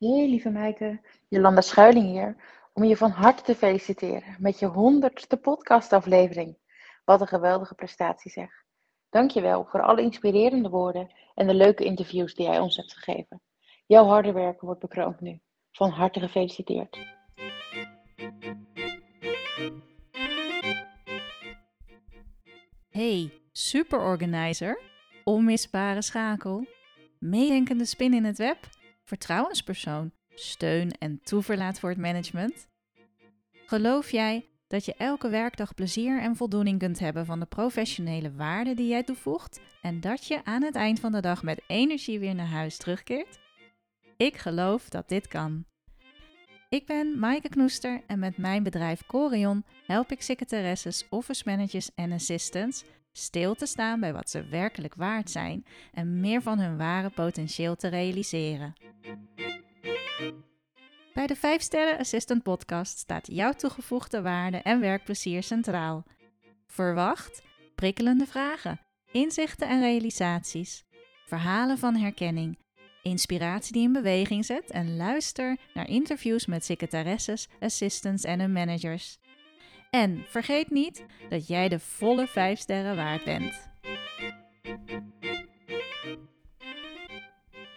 Hey lieve Maaike, Jolanda Schuiling hier, om je van harte te feliciteren met je honderdste podcastaflevering. Wat een geweldige prestatie zeg. Dankjewel voor alle inspirerende woorden en de leuke interviews die jij ons hebt gegeven. Jouw harde werk wordt bekroond nu. Van harte gefeliciteerd. Hey, superorganizer, onmisbare schakel, meedenkende spin in het web, vertrouwenspersoon, steun en toeverlaat voor het management? Geloof jij dat je elke werkdag plezier en voldoening kunt hebben van de professionele waarde die jij toevoegt en dat je aan het eind van de dag met energie weer naar huis terugkeert? Ik geloof dat dit kan. Ik ben Maaike Knoester en met mijn bedrijf Corion help ik secretaresses, office managers en assistants stil te staan bij wat ze werkelijk waard zijn en meer van hun ware potentieel te realiseren. Bij de 5 Sterren Assistant Podcast staat jouw toegevoegde waarde en werkplezier centraal. Verwacht prikkelende vragen, inzichten en realisaties, verhalen van herkenning, inspiratie die in beweging zet en luister naar interviews met secretaresses, assistants en hun managers. En vergeet niet dat jij de volle 5 sterren waard bent.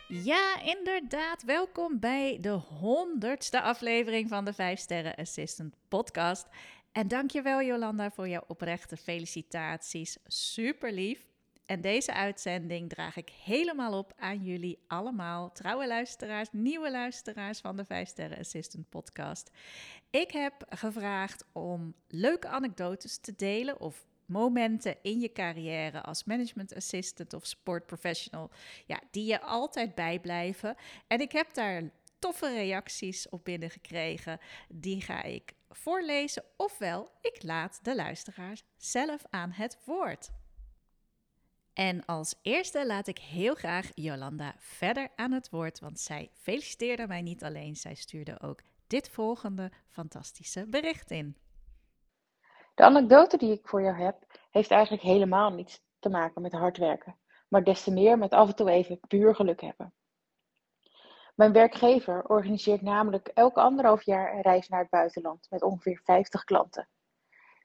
Ja, inderdaad. Welkom bij de honderdste aflevering van de 5 Sterren Assistant podcast. En dankjewel Jolanda voor jouw oprechte felicitaties. Super lief. En deze uitzending draag ik helemaal op aan jullie allemaal, trouwe luisteraars, nieuwe luisteraars van de 5 Sterren Assistant podcast. Ik heb gevraagd om leuke anekdotes te delen of momenten in je carrière als management assistant of sportprofessional, ja, die je altijd bijblijven. En ik heb daar toffe reacties op binnengekregen. Die ga ik voorlezen, ofwel ik laat de luisteraars zelf aan het woord. En als eerste laat ik heel graag Jolanda verder aan het woord, want zij feliciteerde mij niet alleen, zij stuurde ook dit volgende fantastische bericht in. De anekdote die ik voor jou heb, heeft eigenlijk helemaal niets te maken met hard werken, maar des te meer met af en toe even puur geluk hebben. Mijn werkgever organiseert namelijk elke anderhalf jaar een reis naar het buitenland met ongeveer 50 klanten.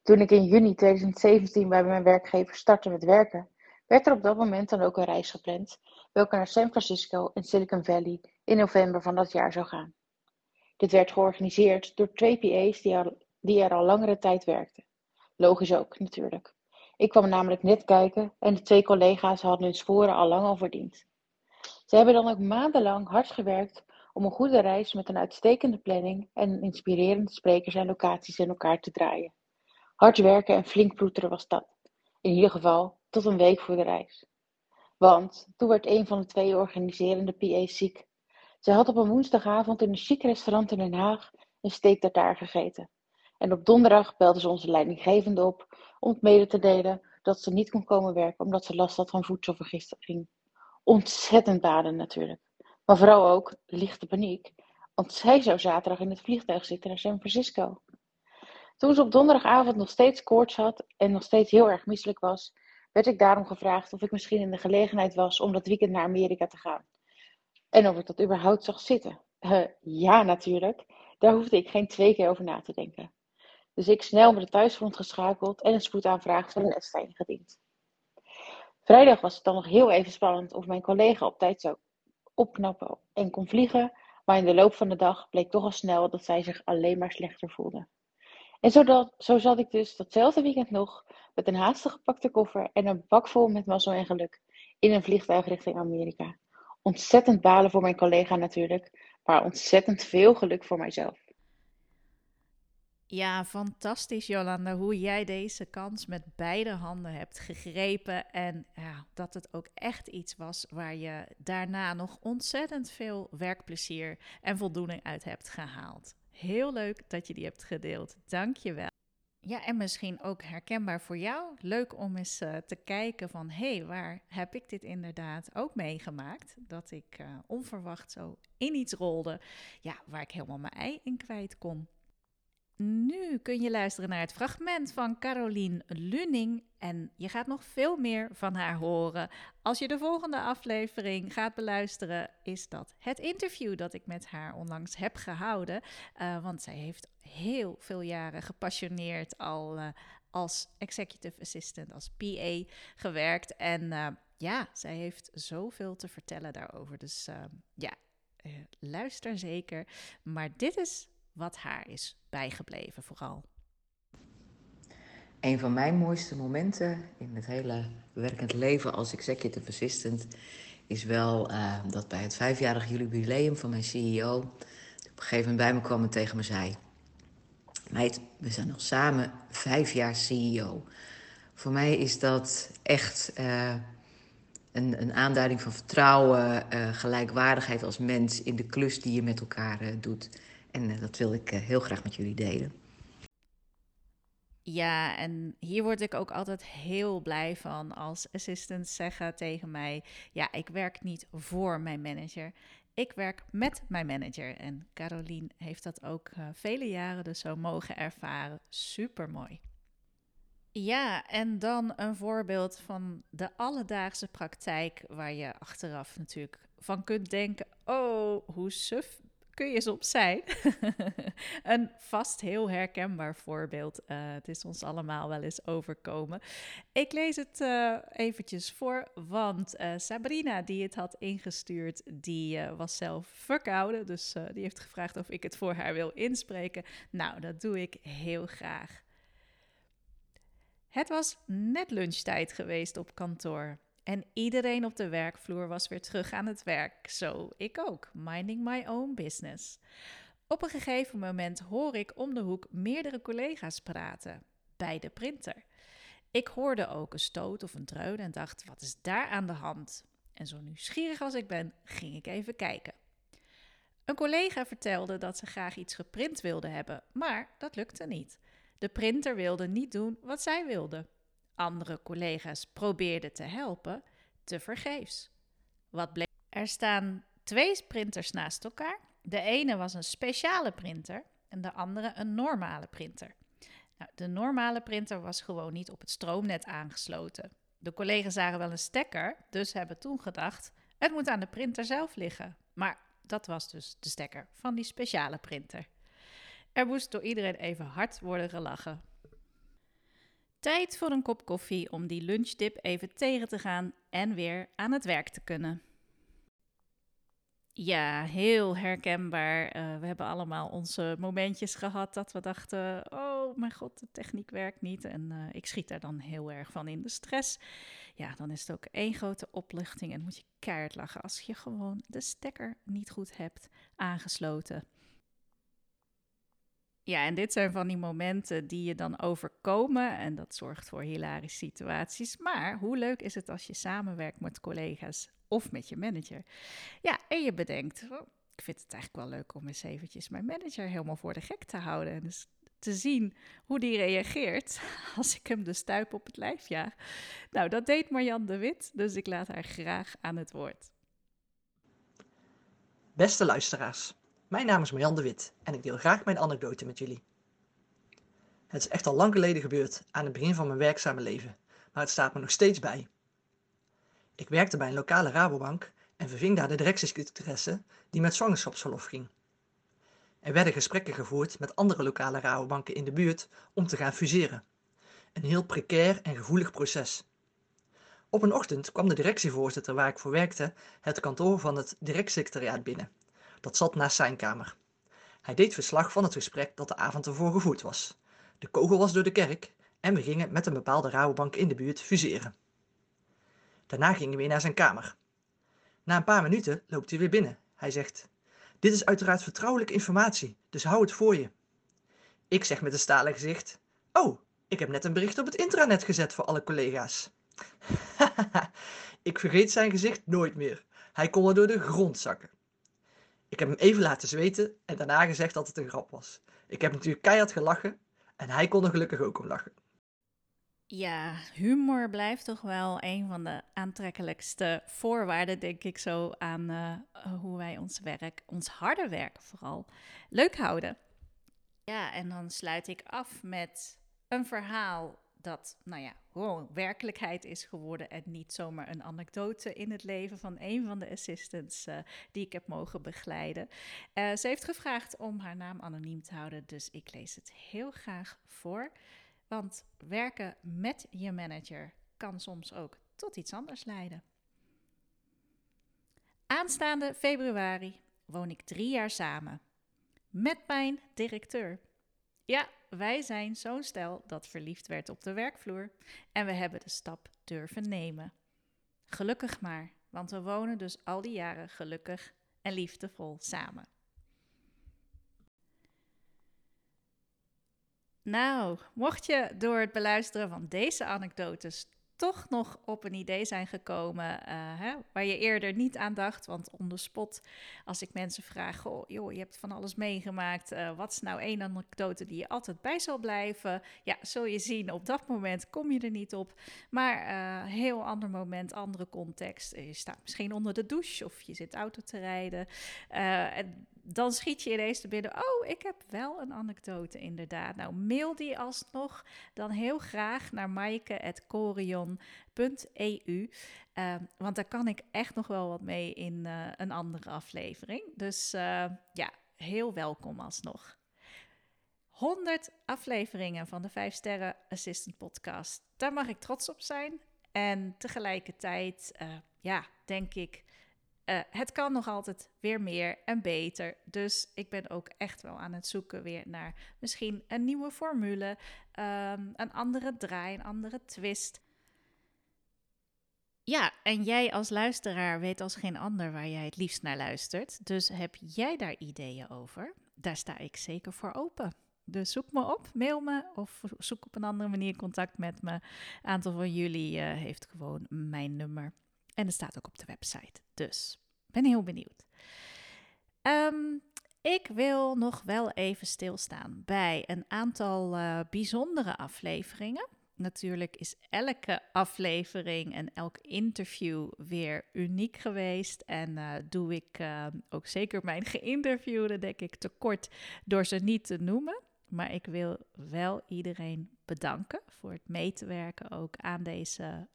Toen ik in juni 2017 bij mijn werkgever startte met werken, werd er op dat moment dan ook een reis gepland, welke naar San Francisco en Silicon Valley in november van dat jaar zou gaan. Dit werd georganiseerd door twee PA's die, die er al langere tijd werkten. Logisch ook, natuurlijk. Ik kwam namelijk net kijken en de twee collega's hadden hun sporen al lang al verdiend. Ze hebben dan ook maandenlang hard gewerkt om een goede reis met een uitstekende planning en inspirerende sprekers en locaties in elkaar te draaien. Hard werken en flink ploeteren was dat. In ieder geval tot een week voor de reis. Want toen werd een van de twee organiserende PA's ziek. Zij had op een woensdagavond in een chic restaurant in Den Haag een steak gegeten. En op donderdag belde ze onze leidinggevende op om het mede te delen dat ze niet kon komen werken omdat ze last had van voedselvergiftiging. Ontzettend baden natuurlijk. Maar vooral ook lichte paniek, want zij zou zaterdag in het vliegtuig zitten naar San Francisco. Toen ze op donderdagavond nog steeds koorts had en nog steeds heel erg misselijk was, werd ik daarom gevraagd of ik misschien in de gelegenheid was om dat weekend naar Amerika te gaan. En of ik dat überhaupt zag zitten. Uh, ja, natuurlijk. Daar hoefde ik geen twee keer over na te denken. Dus ik snel met de thuisfront geschakeld en een spoedaanvraag voor een ESTA ingediend. Vrijdag was het dan nog heel even spannend of mijn collega op tijd zou opknappen en kon vliegen, maar in de loop van de dag bleek toch al snel dat zij zich alleen maar slechter voelde. En zo, zat ik dus datzelfde weekend nog met een haastig gepakte koffer en een bak vol met mazzel en geluk in een vliegtuig richting Amerika. Ontzettend balen voor mijn collega natuurlijk, maar ontzettend veel geluk voor mijzelf. Ja, fantastisch Jolanda, hoe jij deze kans met beide handen hebt gegrepen. En ja, dat het ook echt iets was waar je daarna nog ontzettend veel werkplezier en voldoening uit hebt gehaald. Heel leuk dat je die hebt gedeeld. Dank je wel. Ja, en misschien ook herkenbaar voor jou. Leuk om eens uh, te kijken van, hé, hey, waar heb ik dit inderdaad ook meegemaakt? Dat ik uh, onverwacht zo in iets rolde, ja, waar ik helemaal mijn ei in kwijt kon. Nu kun je luisteren naar het fragment van Caroline Luning en je gaat nog veel meer van haar horen. Als je de volgende aflevering gaat beluisteren, is dat het interview dat ik met haar onlangs heb gehouden. Uh, want zij heeft heel veel jaren gepassioneerd al uh, als executive assistant, als PA gewerkt. En uh, ja, zij heeft zoveel te vertellen daarover. Dus ja, luister zeker. Maar dit is wat haar is bijgebleven vooral. Een van mijn mooiste momenten in het hele werkend leven als executive assistant is wel uh, dat bij het vijfjarig jubileum van mijn CEO op een gegeven moment bij me kwam en tegen me zei: Meid, we zijn nog samen vijf jaar CEO. Voor mij is dat echt uh, een, een, aanduiding van vertrouwen, uh, gelijkwaardigheid als mens in de klus die je met elkaar doet. En dat wil ik heel graag met jullie delen. Ja, en hier word ik ook altijd heel blij van als assistants zeggen tegen mij: Ja, ik werk niet voor mijn manager. Ik werk met mijn manager. En Caroline heeft dat ook uh, vele jaren dus zo mogen ervaren. Super mooi. Ja, en dan een voorbeeld van de alledaagse praktijk waar je achteraf natuurlijk van kunt denken: oh, hoe suf kun je soms zijn. een vast heel herkenbaar voorbeeld. Uh, het is ons allemaal wel eens overkomen. Ik lees het uh, eventjes voor, want uh, Sabrina, die het had ingestuurd, die was zelf verkouden. Dus die heeft gevraagd of ik het voor haar wil inspreken. Nou, dat doe ik heel graag. Het was net lunchtijd geweest op kantoor. En iedereen op de werkvloer was weer terug aan het werk. Zo ik ook, minding my own business. Op een gegeven moment hoor ik om de hoek meerdere collega's praten bij de printer. Ik hoorde ook een stoot of een dreun en dacht: wat is daar aan de hand? En zo nieuwsgierig als ik ben, ging ik even kijken. Een collega vertelde dat ze graag iets geprint wilde hebben, maar dat lukte niet. De printer wilde niet doen wat zij wilde. Andere collega's probeerden te helpen, te vergeefs. Wat bleek? Er staan twee printers naast elkaar. De ene was een speciale printer en de andere een normale printer. Nou, de normale printer was gewoon niet op het stroomnet aangesloten. De collega's zagen wel een stekker, dus hebben toen gedacht: het moet aan de printer zelf liggen. Maar dat was dus de stekker van die speciale printer. Er moest door iedereen even hard worden gelachen. Tijd voor een kop koffie om die lunchdip even tegen te gaan en weer aan het werk te kunnen. Ja, heel herkenbaar. Uh, we hebben allemaal onze momentjes gehad dat we dachten: oh mijn god, de techniek werkt niet. En uh, ik schiet daar dan heel erg van in de stress. Ja, dan is het ook één grote opluchting en moet je keihard lachen als je gewoon de stekker niet goed hebt aangesloten. Ja, en dit zijn van die momenten die je dan overkomen en dat zorgt voor hilarische situaties. Maar hoe leuk is het als je samenwerkt met collega's of met je manager? Ja, en je bedenkt, oh, ik vind het eigenlijk wel leuk om eens eventjes mijn manager helemaal voor de gek te houden. En dus te zien hoe die reageert als ik hem de stuip op het lijf jaag. Nou, dat deed Marjan de Wit, dus ik laat haar graag aan het woord. Beste luisteraars. Mijn naam is Marjan de Wit en ik deel graag mijn anekdote met jullie. Het is echt al lang geleden gebeurd, aan het begin van mijn werkzame leven, maar het staat me nog steeds bij. Ik werkte bij een lokale Rabobank en verving daar de directiesecretaresse die met zwangerschapsverlof ging. Er werden gesprekken gevoerd met andere lokale Rabobanken in de buurt om te gaan fuseren. Een heel precair en gevoelig proces. Op een ochtend kwam de directievoorzitter waar ik voor werkte het kantoor van het directiesecretariaat binnen dat zat naast zijn kamer. Hij deed verslag van het gesprek dat de avond ervoor gevoerd was. De kogel was door de kerk en we gingen met een bepaalde Rabobank in de buurt fuseren. Daarna gingen we weer naar zijn kamer. Na een paar minuten loopt hij weer binnen. Hij zegt: Dit is uiteraard vertrouwelijke informatie, dus hou het voor je. Ik zeg met een stalen gezicht: Oh, ik heb net een bericht op het intranet gezet voor alle collega's. ik vergeet zijn gezicht nooit meer. Hij kon er door de grond zakken. Ik heb hem even laten zweten en daarna gezegd dat het een grap was. Ik heb natuurlijk keihard gelachen en hij kon er gelukkig ook om lachen. Ja, humor blijft toch wel een van de aantrekkelijkste voorwaarden, denk ik zo, aan uh, hoe wij ons werk, ons harde werk vooral, leuk houden. Ja, en dan sluit ik af met een verhaal dat, nou ja, gewoon werkelijkheid is geworden en niet zomaar een anekdote in het leven van een van de assistants uh, die ik heb mogen begeleiden. Uh, ze heeft gevraagd om haar naam anoniem te houden, dus ik lees het heel graag voor. Want werken met je manager kan soms ook tot iets anders leiden. Aanstaande februari woon ik drie jaar samen met mijn directeur. Ja, wij zijn zo'n stel dat verliefd werd op de werkvloer en we hebben de stap durven nemen. Gelukkig maar, want we wonen dus al die jaren gelukkig en liefdevol samen. Nou, mocht je door het beluisteren van deze anekdotes toch nog op een idee zijn gekomen uh, hè, waar je eerder niet aan dacht. Want on the spot, als ik mensen vraag, oh, joh, je hebt van alles meegemaakt. Uh, wat is nou één anekdote die je altijd bij zal blijven? Ja, zul je zien, op dat moment kom je er niet op. Maar uh, heel ander moment, andere context. Je staat misschien onder de douche of je zit auto te rijden. en dan schiet je ineens te binnen. Oh, ik heb wel een anekdote, inderdaad. Nou, mail die alsnog dan heel graag naar maaike.corion.eu. Ehm, want daar kan ik echt nog wel wat mee in uh, een andere aflevering. Dus uh, ja, heel welkom alsnog. 100 afleveringen van de 5 Sterren Assistant Podcast. Daar mag ik trots op zijn. En tegelijkertijd, uh, ja, denk ik uh, het kan nog altijd weer meer en beter. Dus ik ben ook echt wel aan het zoeken weer naar misschien een nieuwe formule, um, een andere draai, een andere twist. Ja, en jij als luisteraar weet als geen ander waar jij het liefst naar luistert. Dus heb jij daar ideeën over? Daar sta ik zeker voor open. Dus zoek me op, mail me of zoek op een andere manier contact met me. Een aantal van jullie uh, heeft gewoon mijn nummer. En het staat ook op de website. Dus ben heel benieuwd. Um, ik wil nog wel even stilstaan bij een aantal uh, bijzondere afleveringen. Natuurlijk is elke aflevering en elk interview weer uniek geweest. En uh, doe ik uh, ook zeker mijn geïnterviewde, denk ik, tekort door ze niet te noemen. Maar ik wil wel iedereen bedanken voor het mee te werken ook aan deze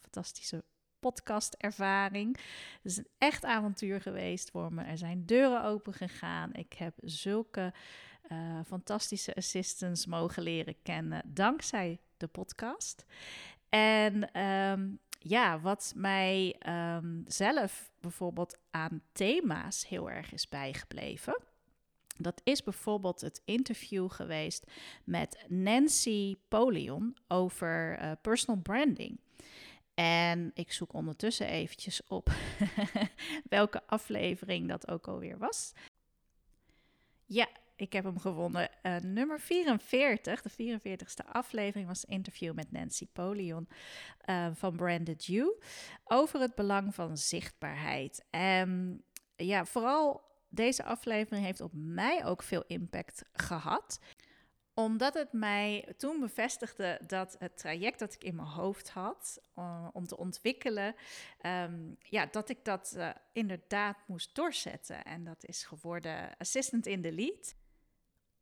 fantastische podcastervaring. Het is een echt avontuur geweest voor me. Er zijn deuren open gegaan. Ik heb zulke uh, fantastische assistants mogen leren kennen dankzij de podcast. En um, ja, wat mij um, zelf bijvoorbeeld aan thema's heel erg is bijgebleven. Dat is bijvoorbeeld het interview geweest met Nancy Polion over uh, personal branding. En ik zoek ondertussen eventjes op welke aflevering dat ook alweer was. Ja, ik heb hem gewonnen. Uh, nummer 44, de 44ste aflevering, was interview met Nancy Polion uh, van Branded You over het belang van zichtbaarheid. En ja, vooral deze aflevering heeft op mij ook veel impact gehad omdat het mij toen bevestigde dat het traject dat ik in mijn hoofd had uh, om te ontwikkelen, um, ja, dat ik dat uh, inderdaad moest doorzetten. En dat is geworden Assistant in the Lead.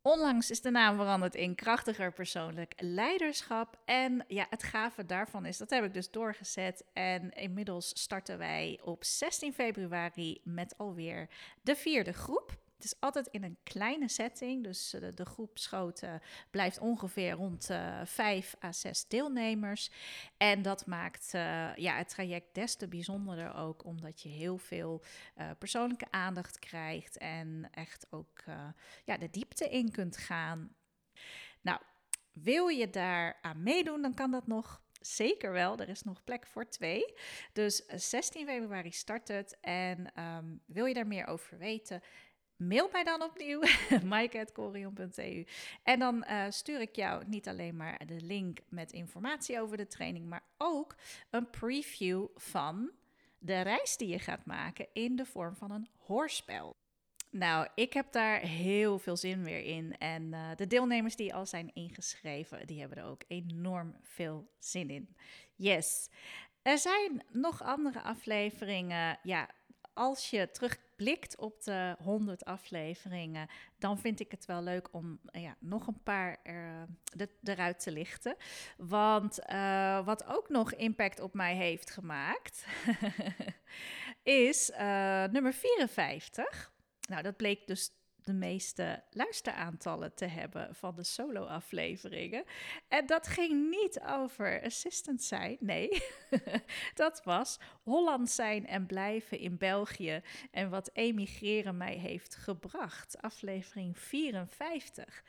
Onlangs is de naam veranderd in krachtiger persoonlijk leiderschap. En ja, het gave daarvan is, dat heb ik dus doorgezet. En inmiddels starten wij op 16 februari met alweer de vierde groep. Het is altijd in een kleine setting, dus de, de groep schoten blijft ongeveer rond uh, vijf à zes deelnemers. En dat maakt uh, ja, het traject des te bijzonderder ook, omdat je heel veel persoonlijke aandacht krijgt en echt ook ja, de diepte in kunt gaan. Nou, wil je daar aan meedoen, dan kan dat nog Zeker wel, er is nog plek voor twee. Dus 16 februari start het. En um, wil je daar meer over weten? Mail mij dan opnieuw, maaike.corion.eu. En dan uh, stuur ik jou niet alleen maar de link met informatie over de training, maar ook een preview van de reis die je gaat maken in de vorm van een hoorspel. Nou, ik heb daar heel veel zin weer in. En uh, de deelnemers die al zijn ingeschreven, die hebben er ook enorm veel zin in. Yes. Er zijn nog andere afleveringen. Ja, als je terug terugblikt op de 100 afleveringen, dan vind ik het wel leuk om ja, nog een paar eruit te lichten. Want wat ook nog impact op mij heeft gemaakt, is nummer 54. Nou, dat bleek dus de meeste luisteraantallen te hebben van de solo-afleveringen. En dat ging niet over assistant zijn, nee. dat was Holland zijn en blijven in België en wat emigreren mij heeft gebracht. Aflevering 54.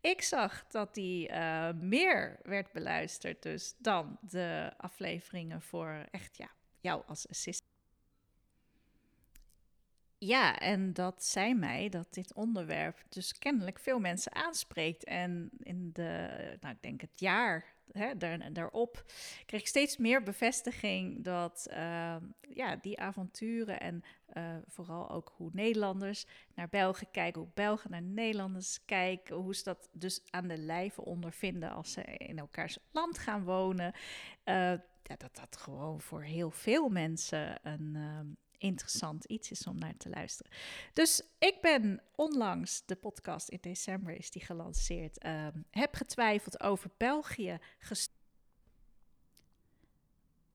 Ik zag dat die uh, meer werd beluisterd dus dan de afleveringen voor echt ja, jou als assistant. Ja, en dat zei mij dat dit onderwerp dus kennelijk veel mensen aanspreekt. En in de, nou, ik denk het jaar hè, daar, daarop kreeg ik steeds meer bevestiging dat uh, ja, die avonturen en uh, vooral ook hoe Nederlanders naar Belgen kijken, hoe Belgen naar Nederlanders kijken, hoe ze dat dus aan de lijve ondervinden als ze in elkaars land gaan wonen. Uh, ja, dat dat gewoon voor heel veel mensen een ehm, interessant iets is om naar te luisteren. Dus ik ben onlangs, de podcast in december is die gelanceerd, uh, heb getwijfeld over België.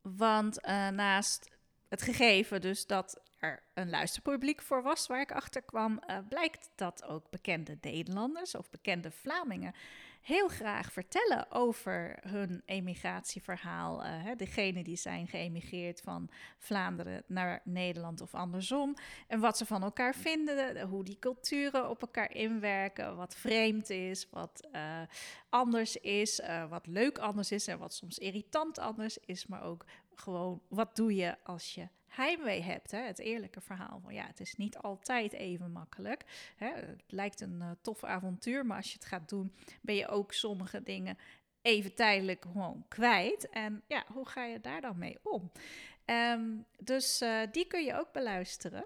Want uh, naast het gegeven dus dat er een luisterpubliek voor was waar ik achter kwam, uh, blijkt dat ook bekende Nederlanders of bekende Vlamingen heel graag vertellen over hun emigratieverhaal. Uh, degene die zijn geëmigreerd van Vlaanderen naar Nederland of andersom. En wat ze van elkaar vinden, hoe die culturen op elkaar inwerken, wat vreemd is, wat uh, anders is, uh, wat leuk anders is en wat soms irritant anders is, maar ook gewoon wat doe je als je heimwee hebt. Hè? Het eerlijke verhaal van ja, het is niet altijd even makkelijk. Hè? Het lijkt een uh, tof avontuur, maar als je het gaat doen, ben je ook sommige dingen even tijdelijk gewoon kwijt. En ja, hoe ga je daar dan mee om? Um, dus uh, die kun je ook beluisteren.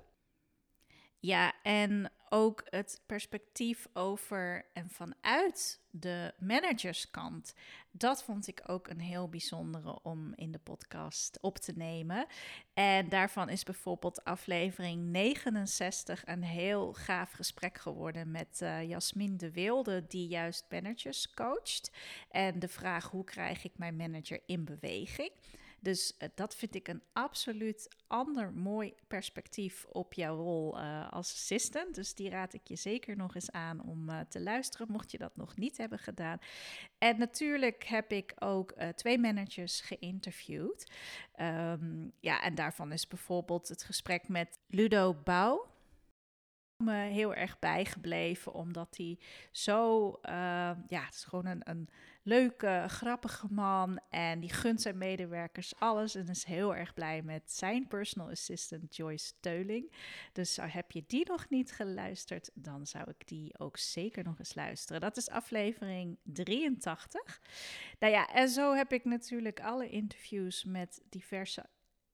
Ja, en ook het perspectief over en vanuit de managerskant. Dat vond ik ook een heel bijzondere om in de podcast op te nemen. En daarvan is bijvoorbeeld aflevering 69 een heel gaaf gesprek geworden met uh, Jasmin de Wilde, die juist managers coacht. En de vraag: hoe krijg ik mijn manager in beweging? Dus uh, dat vind ik een absoluut ander mooi perspectief op jouw rol uh, als assistant. Dus die raad ik je zeker nog eens aan om uh, te luisteren, mocht je dat nog niet hebben gedaan. En natuurlijk heb ik ook twee managers geïnterviewd. Um, ja, en daarvan is bijvoorbeeld het gesprek met Ludo Bouw me heel erg bijgebleven, omdat hij zo, ja, het is gewoon een, een leuke, grappige man en die gunt zijn medewerkers alles en is heel erg blij met zijn personal assistant Joyce Teuling. Dus heb je die nog niet geluisterd, dan zou ik die ook zeker nog eens luisteren. Dat is aflevering 83. Nou ja, en zo heb ik natuurlijk alle interviews met diverse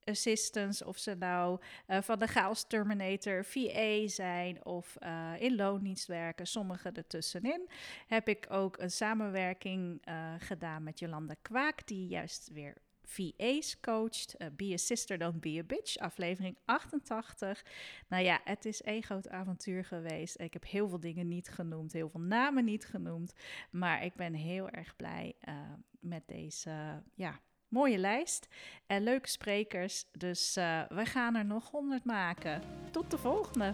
assistants, of ze nou uh, van de Chaos Terminator VA zijn of uh, in loondienst werken, sommige ertussenin, heb ik ook een samenwerking uh, gedaan met Jolanda Kwaak, die juist weer VA's coacht. be a sister, don't be a bitch. Aflevering 88. Nou ja, het is één groot avontuur geweest. Ik heb heel veel dingen niet genoemd, heel veel namen niet genoemd. Maar ik ben heel erg blij met deze, ja, mooie lijst en leuke sprekers. Dus uh, we gaan er nog 100 maken. Tot de volgende!